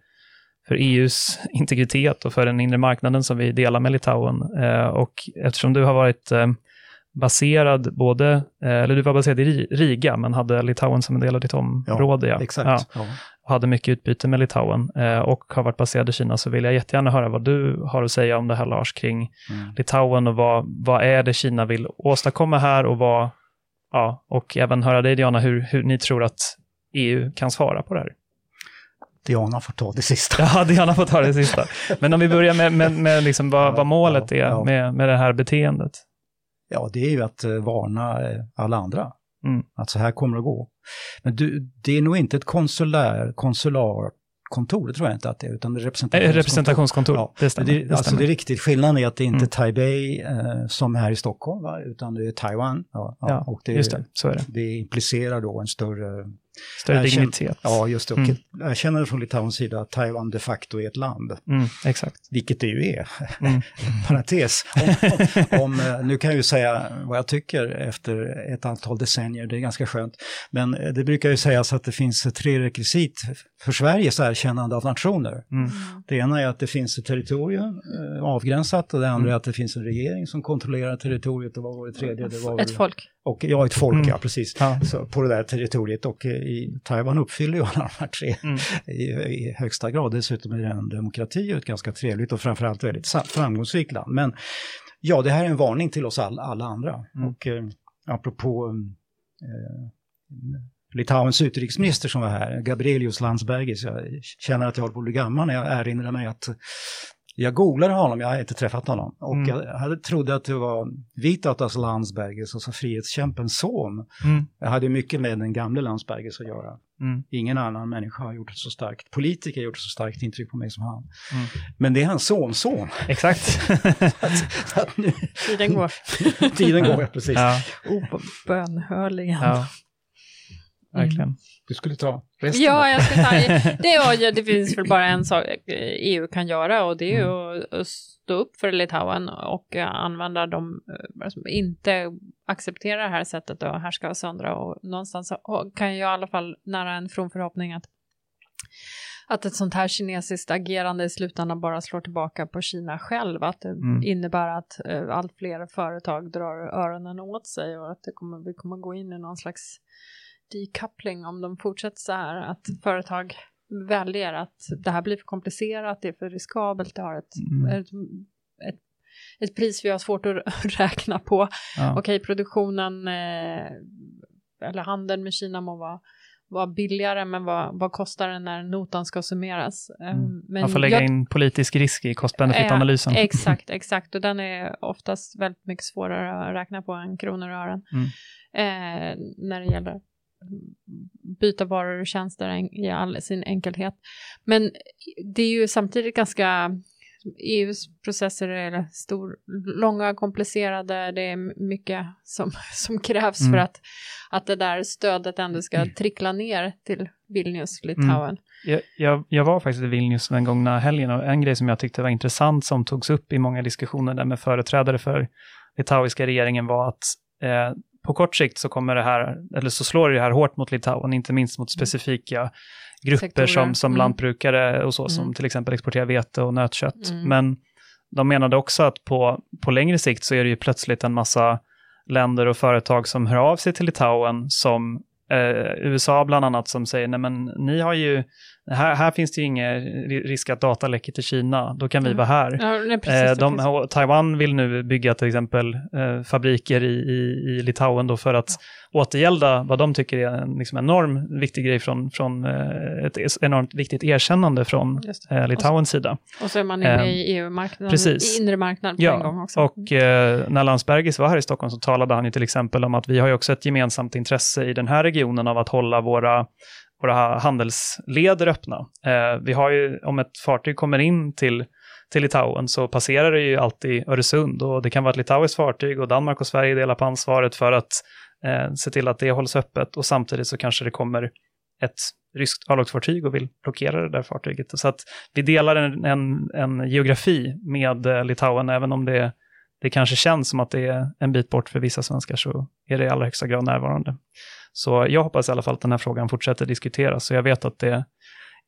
för EUs integritet och för den inre marknaden som vi delar med Litauen. Eh, och eftersom du har varit eh, baserad både, eh, eller du var baserad i Riga, men hade Litauen som en del av ditt område. Ja, exakt. Ja, och hade mycket utbyte med Litauen och har varit baserad i Kina, så vill jag jättegärna höra vad du har att säga om det här Lars, kring mm. Litauen och vad, vad är det Kina vill åstadkomma här och vad, ja, och även höra dig Diana, hur, hur ni tror att EU kan svara på det här. Diana får ta det sista. Ja, Diana får ta det sista. Men om vi börjar med, med, med liksom vad, vad målet är. Med, med det här beteendet. Ja, det är ju att uh, varna uh, alla andra. Mm. Att så här kommer det att gå. Men du, det är nog inte ett konsulär, konsular kontor, det tror jag inte att det är, utan det är representationskontor. representationskontor, ja. det stämmer. Det, alltså det är riktigt, skillnaden är att det inte är mm. Taipei eh, som här i Stockholm, va? utan det är Taiwan. Ja, ja, och det, just det, så är det. Det implicerar då en större Större Jag känner- dignitet. Ja, just det. Och Mm. jag känner från Litauens sida att Taiwan de facto är ett land, Mm, exakt. vilket det ju är. Mm. Parentes. Om, om, om, eh, nu kan jag ju säga vad jag tycker efter ett antal decennier, det är ganska skönt. Men eh, det brukar ju sägas att det finns tre rekvisit för Sveriges erkännande av nationer. Mm. Det ena är att det finns ett territorium eh, avgränsat och det andra Mm. är att det finns en regering som kontrollerar territoriet och vad var det tredje? Det var Ett väl- folk. Och, ja, ett folk, Mm. ja precis. Ja. Så, på det där territoriet och eh, i Taiwan uppfyller ju alla de här tre Mm. i, i högsta grad. Dessutom är det en demokrati och ett ganska trevligt och framförallt väldigt framgångsrikt land. Men ja, det här är en varning till oss all, alla andra. Mm. Och eh, apropå eh, Litauens utrikesminister som var här, Gabrielius Landsbergis, jag känner att jag håller på att bli gammal när jag erinrar mig att jag googlade honom, jag har inte träffat honom, och Mm. jag hade trodde att det var Vytautas Landsbergis, alltså frihetskämpens son. Mm. Jag hade mycket med den gamle Landsbergis att göra. Mm. Ingen annan människa har gjort ett så starkt, politiker har gjort ett så starkt intryck på mig som han. Mm. Men det är hans sonson. Exakt. Så att nu, Tiden går. tiden går, ja, precis. ja, Obönhörligen. ja. Verkligen. Du skulle ta resten. Ja, jag ska ta, det, var, ju- det finns väl bara en sak eh, EU kan göra och det är ju Mm. att, att stå upp för Litauen och eh, använda de eh, som inte accepterar det här sättet och härska och söndra och någonstans så kan jag i alla fall nära en from förhoppning att att ett sånt här kinesiskt agerande i slutändan bara slår tillbaka på Kina själv, att det Mm. innebär att eh, allt fler företag drar öronen åt sig och att det kommer, vi kommer gå in i någon slags decoupling om de fortsätter så här, att företag väljer att det här blir för komplicerat, det är för riskabelt, det har ett, Mm. ett, ett, ett pris vi har svårt att räkna på. Ja. Okej, produktionen eh, eller handeln med Kina må vara, vara billigare, men vad, vad kostar det när notan ska summeras? Mm. Men Man får lägga jag- in politisk risk i cost-benefit-analysen. Eh, exakt, exakt. Och den är oftast väldigt mycket svårare att räkna på än kronor och ören. Mm. Eh, när det gäller byta varor och tjänster i all sin enkelhet. Men det är ju samtidigt ganska EUs processer är stor, långa, komplicerade, det är mycket som, som krävs Mm. för att, att det där stödet ändå ska trickla ner till Vilnius, Litauen. Jag, jag, jag var faktiskt i Vilnius den gångna helgen och en grej som jag tyckte var intressant som togs upp i många diskussioner där med företrädare för litauiska regeringen var att eh, på kort sikt så kommer det här, eller så slår det här hårt mot Litauen, inte minst mot specifika grupper Sektorer. som, som Mm. lantbrukare och så, som Mm. till exempel exporterar vete och nötkött. Mm. Men de menade också att på, på längre sikt så är det ju plötsligt en massa länder och företag som hör av sig till Litauen som eh, USA bland annat som säger nej men ni har ju, här, här finns det ju ingen ri- risk att data läcker till Kina, då kan vi Mm. vara här. Ja, nej, precis, Eh, de, Taiwan vill nu bygga till exempel eh, fabriker i, i, i Litauen då för att återgälda vad de tycker är en liksom enorm viktig grej från, från eh, ett enormt viktigt erkännande från eh, Litauens sida. Och så är man inne i EU-marknaden, precis. i inre marknaden på en gång Ja, också. och eh, när Landsbergis var här i Stockholm så talade han ju till exempel om att vi har ju också ett gemensamt intresse i den här regionen av att hålla våra, våra handelsleder öppna. Eh, vi har ju, om ett fartyg kommer in till, till Litauen så passerar det ju alltid Öresund och det kan vara ett litauiskt fartyg och Danmark och Sverige delar på ansvaret för att eh, se till att det hålls öppet och samtidigt så kanske det kommer ett ryskt örlogsfartyg och vill blockera det där fartyget. Så att vi delar en, en, en geografi med eh, Litauen, även om det, det kanske känns som att det är en bit bort för vissa svenskar, så är det i allra högsta grad närvarande. Så jag hoppas i alla fall att den här frågan fortsätter diskuteras, så jag vet att det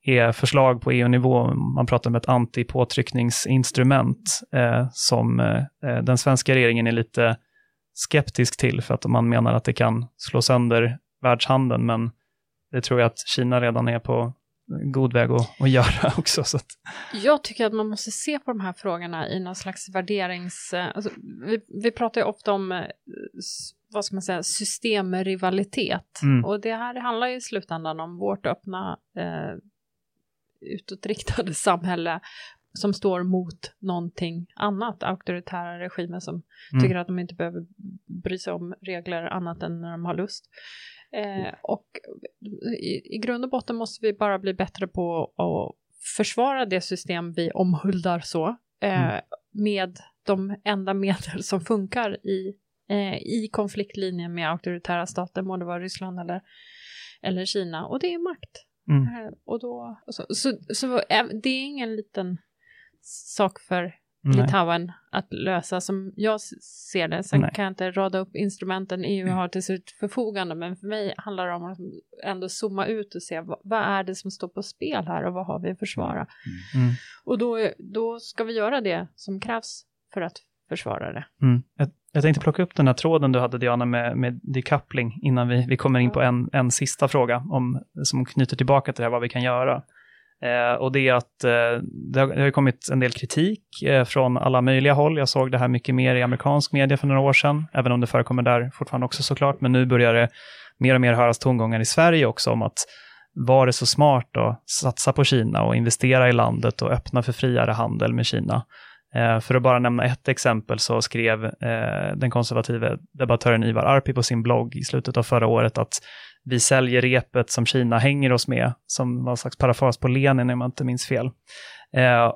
är förslag på EU-nivå, man pratar om ett antipåtryckningsinstrument eh, som eh, eh, den svenska regeringen är lite skeptisk till, för att man menar att det kan slå sönder världshandeln, men det tror jag att Kina redan är på god väg att, att göra också. Så att, Jag tycker att man måste se på de här frågorna i någon slags värderings... Alltså, vi, vi pratar ju ofta om, eh, vad ska man säga, systemrivalitet. Mm. Och det här handlar ju i slutändan om vårt öppna, eh, utåtriktade samhälle som står mot någonting annat, auktoritära regimer som Mm. tycker att de inte behöver bry sig om regler annat än när de har lust. Eh, och i, i grund och botten måste vi bara bli bättre på att försvara det system vi omhuldar så, eh, Mm. med de enda medel som funkar i, eh, i konfliktlinjen med auktoritära stater, må det vara Ryssland eller, eller Kina och det är makt. Mm. Eh, Och då, så, så, så eh, det är ingen liten sak för Nej. Litauen att lösa som jag ser det. Sen Nej. kan jag inte rada upp instrumenten EU Mm. har till sitt förfogande, men för mig handlar det om att ändå zooma ut och se vad, vad är det som står på spel här och vad har vi att försvara. Mm. Och då, då ska vi göra det som krävs för att försvara det. Mm. Jag, jag tänkte plocka upp den här tråden du hade Diana med, med decoupling innan vi, vi kommer in på en, en sista fråga om, som knyter tillbaka till det här vad vi kan göra. Eh, och det är att eh, det, har, det har kommit en del kritik eh, från alla möjliga håll. Jag såg det här mycket mer i amerikansk media för några år sedan, även om det förekommer där fortfarande också såklart. Men nu börjar det mer och mer höras tongångar i Sverige också om att var det så smart att satsa på Kina och investera i landet och öppna för friare handel med Kina? Eh, för att bara nämna ett exempel så skrev eh, den konservative debattören Ivar Arpi på sin blogg i slutet av förra året att vi säljer repet som Kina hänger oss med, som var en slags parafras på Lenin om jag inte minns fel. Eh,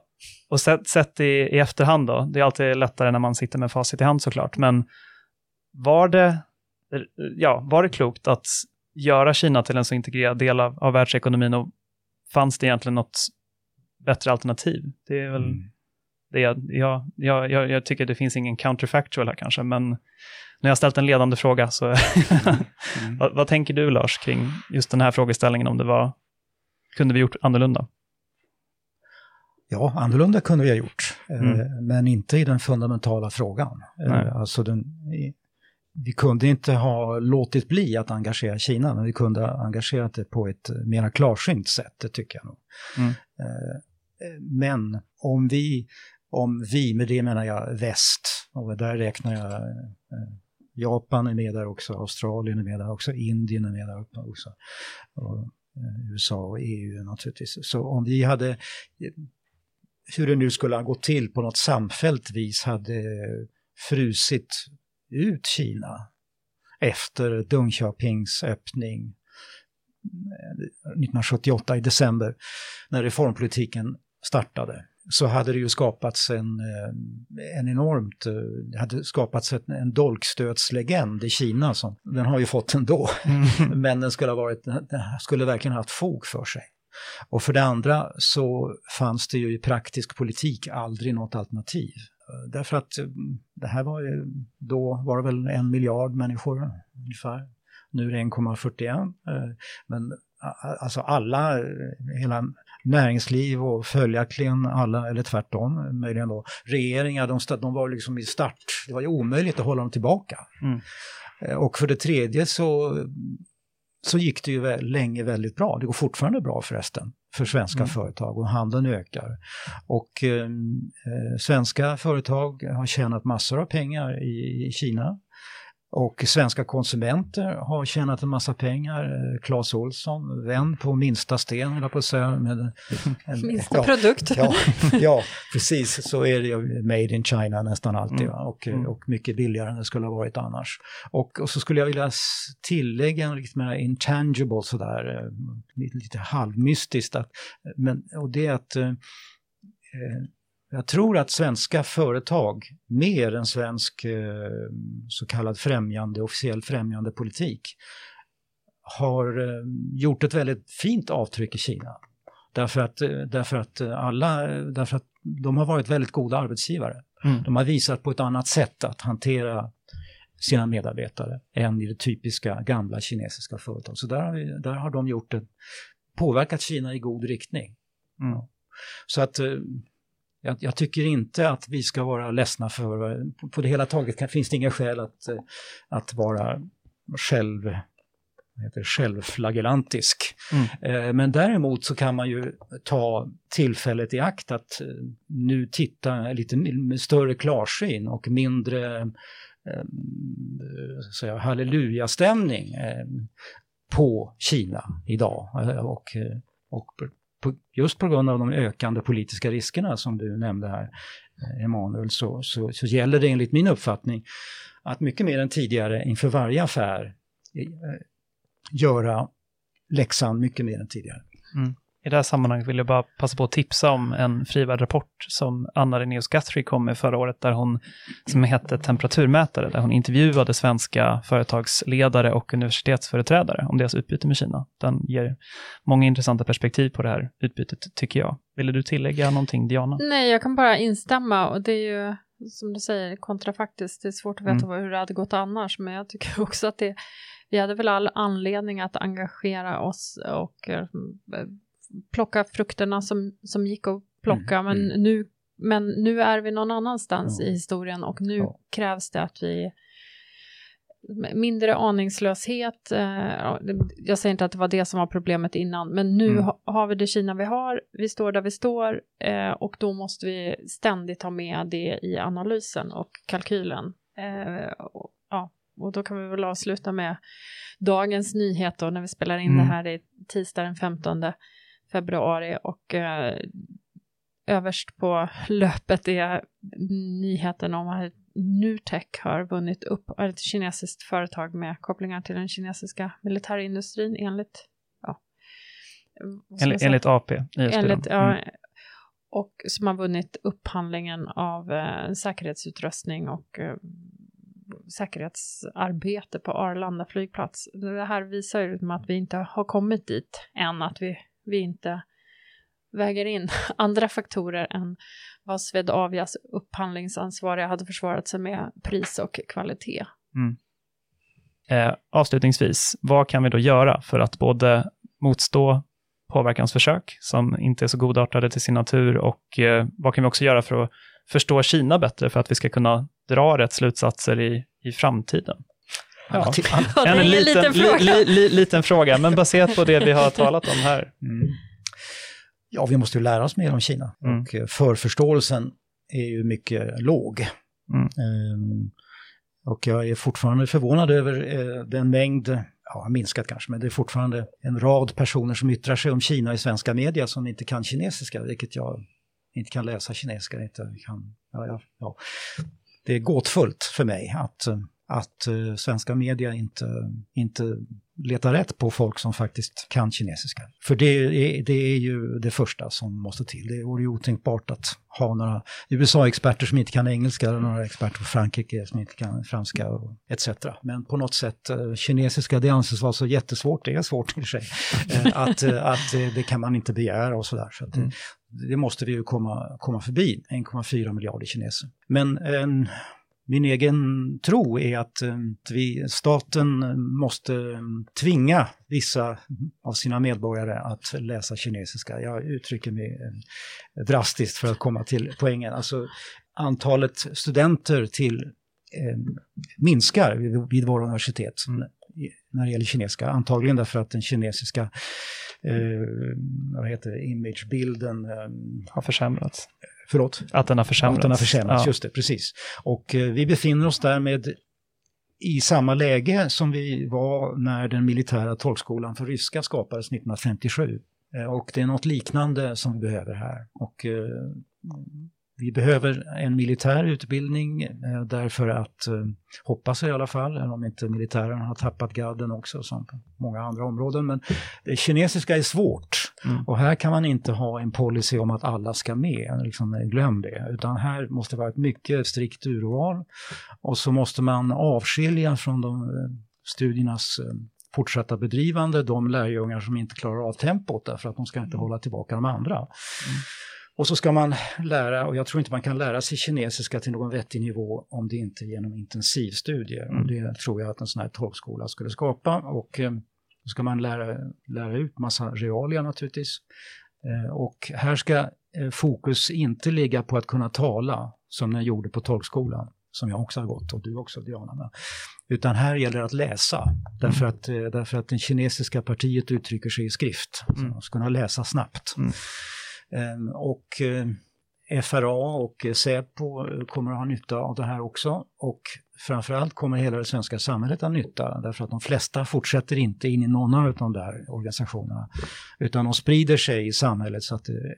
och sett, sett i, i efterhand då, det är alltid lättare när man sitter med facit i hand såklart, men var det, ja, var det klokt att göra Kina till en så integrerad del av, av världsekonomin och fanns det egentligen något bättre alternativ? Det är väl Mm det jag, jag, jag, jag, tycker det finns ingen counterfactual här kanske, men har jag ställt en ledande fråga, så Mm. vad, vad tänker du Lars kring just den här frågeställningen, om det var, kunde vi gjort annorlunda? Ja, annorlunda kunde vi ha gjort, eh, Mm. men inte i den fundamentala frågan. Eh, Nej. Alltså den, vi kunde inte ha låtit bli att engagera Kina, men vi kunde ha engagerat det på ett mera klarsynt sätt, det tycker jag nog. Mm. Eh, Men om vi, om vi, med det menar jag väst, och där räknar jag eh, Japan är med där också, Australien är med där också, Indien är med där också. Och, eh, USA och EU naturligtvis. Så om vi hade, eh, hur det nu skulle ha gått till på något samfällt vis, hade frusit ut Kina efter Deng öppning eh, 1978 i december, när reformpolitiken startade, så hade det ju skapats en, eh, en enormt, eh, det hade skapats en, en dolkstötslegend i Kina, som, den har ju fått ändå, men den skulle ha varit, den skulle verkligen haft fog för sig. Och för det andra så fanns det ju i praktisk politik aldrig något alternativ. Därför att eh, det här var ju, då var det väl en miljard människor ungefär. Nu är det 1,41. eh, Men alltså alla, hela näringsliv och följaktligen alla, eller tvärtom, möjligen då, regeringar, de, de var liksom i start. Det var ju omöjligt att hålla dem tillbaka. Mm. Eh, Och för det tredje så, så gick det ju länge väldigt bra. Det går fortfarande bra förresten för svenska Mm. företag och handeln ökar. Och eh, eh, svenska företag har tjänat massor av pengar i, i Kina. Och svenska konsumenter har tjänat en massa pengar. Eh, Clas Ohlson, vän på minsta sten, jag på att säga. Med en, Minsta ja, produkt. Ja, ja, precis. Så är det ju made in China nästan alltid. Mm. Och, Mm. och mycket billigare än det skulle ha varit annars. Och, och så skulle jag vilja tillägga en lite mer intangible sådär, eh, lite, lite halvmystiskt. Att, men, och det är att eh, eh, jag tror att svenska företag, mer än svensk eh, så kallad främjande, officiell främjande politik, har eh, gjort ett väldigt fint avtryck i Kina. Därför att, eh, därför att alla, därför att de har varit väldigt goda arbetsgivare. Mm. De har visat på ett annat sätt att hantera sina medarbetare än i det typiska gamla kinesiska företag. Så där har, vi, där har de gjort det, påverkat Kina i god riktning. Mm. Så att jag, jag tycker inte att vi ska vara ledsna för, på, på det hela taget kan, finns det inga skäl att, eh, att vara själv, heter självflagellantisk. Mm. Eh, Men däremot så kan man ju ta tillfället i akt att eh, nu titta lite med större klarsyn och mindre eh, så jag, halleluja-stämning på Kina idag. Och, och på, just på grund av de ökande politiska riskerna som du nämnde här, eh, Emanuel, så, så, så gäller det enligt min uppfattning att mycket mer än tidigare inför varje affär eh, göra läxan mycket mer än tidigare. Mm. I det här sammanhanget vill jag bara passa på att tipsa om en frivärdrapport som Anna Renéus Guthrie kom med förra året, där hon, som hette Temperaturmätare, där hon intervjuade svenska företagsledare och universitetsföreträdare om deras utbyte med Kina. Den ger många intressanta perspektiv på det här utbytet, tycker jag. Ville du tillägga någonting, Diana? Nej, jag kan bara instämma och det är ju som du säger kontrafaktiskt. Det är svårt att veta mm. hur det hade gått annars, men jag tycker också att det vi hade väl all anledning att engagera oss och eh, plocka frukterna som, som gick att plocka, mm, men, mm. Nu, men nu är vi någon annanstans ja. i historien och nu ja. krävs det att vi mindre aningslöshet. Eh, jag säger inte att det var det som var problemet innan, men nu mm. har vi det Kina vi har. Vi står där vi står eh, och då måste vi ständigt ha med det i analysen och kalkylen. ja, och då kan vi väl avsluta med dagens nyhet då när vi spelar in mm. det här i tisdag den 15 februari och eh, överst på löpet är nyheten om att Nutec har vunnit upp, ett kinesiskt företag med kopplingar till den kinesiska militärindustrin enligt, ja. Enligt, enligt AP. Enligt, ja, mm. och som har vunnit upphandlingen av eh, säkerhetsutrustning och eh, säkerhetsarbete på Arlanda flygplats. Det här visar ju att vi inte har kommit dit än, att vi, vi inte väger in andra faktorer än vad Swedavias upphandlingsansvariga hade försvarat sig med pris och kvalitet. Mm. Eh, avslutningsvis, vad kan vi då göra för att både motstå påverkansförsök som inte är så godartade till sin natur och eh, vad kan vi också göra för att förstå Kina bättre för att vi ska kunna dra rätt slutsatser i, i framtiden? Ja. ja en liten, liten, fråga. Li, li, liten fråga, men baserat på det vi har talat om här. Mm. Ja, vi måste ju lära oss mer om Kina mm. och eh, förförståelsen är ju mycket låg. Mm. Um, och jag är fortfarande förvånad över uh, den mängd, ja, har minskat kanske, men det är fortfarande en rad personer som yttrar sig om Kina i svenska media som inte kan kinesiska, vilket jag inte kan läsa kinesiska, inte kan, ja, ja, ja. Det är gåtfullt för mig att, att uh, svenska media inte, inte letar rätt på folk som faktiskt kan kinesiska. För det är, det är ju det första som måste till. Det vore ju otänkbart att ha några USA-experter som inte kan engelska, eller några experter från Frankrike som inte kan franska etc. Men på något sätt, uh, kinesiska det anses vara så jättesvårt, det är svårt i och för sig, uh, att, att det kan man inte begära och sådär. Så, där, så mm det måste vi ju komma, komma förbi, 1,4 miljarder kineser. Men eh, min egen tro är eh, att vi, staten måste tvinga vissa av sina medborgare att läsa kinesiska. Jag uttrycker mig eh, drastiskt för att komma till poängen. Alltså antalet studenter till eh, minskar vid, vid våra universitet när det gäller kinesiska. Antagligen därför att den kinesiska eh, vad heter det, imagebilden eh, har försämrats. Förlåt? Att den har försämrats. Att den har försämrats, ja. just det, precis. Och eh, vi befinner oss därmed i samma läge som vi var när den militära tolkskolan för ryska skapades 1957. Eh, och det är något liknande som vi behöver här. Och eh, vi behöver en militär utbildning därför att, hoppas jag i alla fall, eller om inte militären har tappat gadden också som på många andra områden. Men det kinesiska är svårt mm. och här kan man inte ha en policy om att alla ska med, liksom, glöm det. Utan här måste det vara ett mycket strikt urval och så måste man avskilja från de eh, studiernas fortsatta bedrivande de lärjungar som inte klarar av tempot därför att de ska inte mm. hålla tillbaka de andra. Mm. Och så ska man lära, och jag tror inte man kan lära sig kinesiska till någon vettig nivå om det inte är genom intensivstudier. Mm. Och det tror jag att en sån här tolkskola skulle skapa. Och eh, då ska man lära, lära ut massa realia naturligtvis. Eh, och här ska eh, fokus inte ligga på att kunna tala som den gjorde på tolkskolan, som jag också har gått och du också Diana. Utan här gäller det att läsa, därför att, eh, därför att det kinesiska partiet uttrycker sig i skrift. Mm. Så man ska kunna läsa snabbt. Mm. Ehm, och FRA och Säpo kommer att ha nytta av det här också. Och framförallt kommer hela det svenska samhället ha nytta därför att de flesta fortsätter inte in i någon av de där organisationerna. Utan de sprider sig i samhället så att det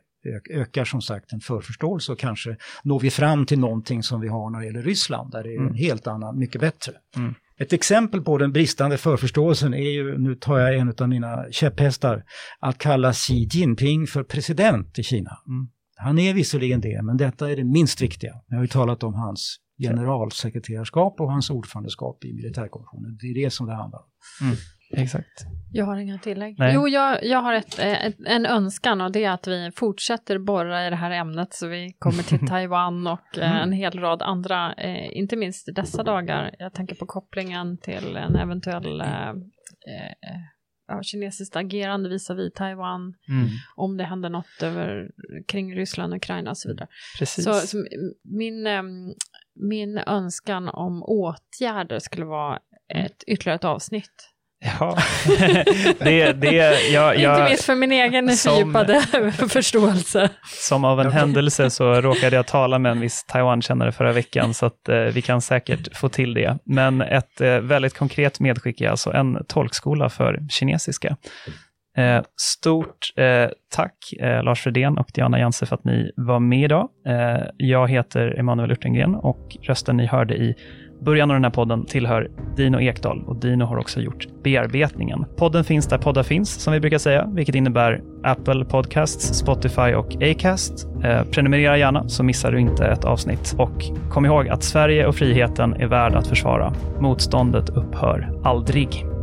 ökar som sagt en förförståelse och kanske når vi fram till någonting som vi har när det gäller Ryssland där det är mm. en helt annan, mycket bättre. Mm. Ett exempel på den bristande förförståelsen är ju, nu tar jag en av mina käpphästar, att kalla Xi Jinping för president i Kina. Mm. Han är visserligen det, men detta är det minst viktiga. Jag har ju talat om hans generalsekreterarskap och hans ordförandeskap i militärkommissionen. Det är det som det handlar om. Mm. Exakt. Jag har inga tillägg. Nej. Jo, jag, jag har ett, ett, en önskan och det är att vi fortsätter borra i det här ämnet så vi kommer till Taiwan och eh, en hel rad andra, eh, inte minst i dessa dagar. Jag tänker på kopplingen till en eventuell eh, eh ja, kinesiskt agerande visavi Taiwan, mm. om det händer något över, kring Ryssland, Ukraina och så vidare. Precis. Så, så min, min önskan om åtgärder skulle vara ett ytterligare ett avsnitt Ja, det, det, jag, jag, Inte minst för min egen fördjupade förståelse. Som av en händelse så råkade jag tala med en viss Taiwan-kännare förra veckan, så att eh, vi kan säkert få till det. Men ett eh, väldigt konkret medskick är alltså en tolkskola för kinesiska. Eh, stort eh, tack eh, Lars Fredén och Diana Janse för att ni var med idag. Eh, jag heter Emanuel Urtengren och rösten ni hörde i Början av den här podden tillhör Dino Ekdal och Dino har också gjort bearbetningen. Podden finns där poddar finns, som vi brukar säga, vilket innebär Apple Podcasts, Spotify och Acast. Eh, prenumerera gärna så missar du inte ett avsnitt. Och kom ihåg att Sverige och friheten är värda att försvara. Motståndet upphör aldrig.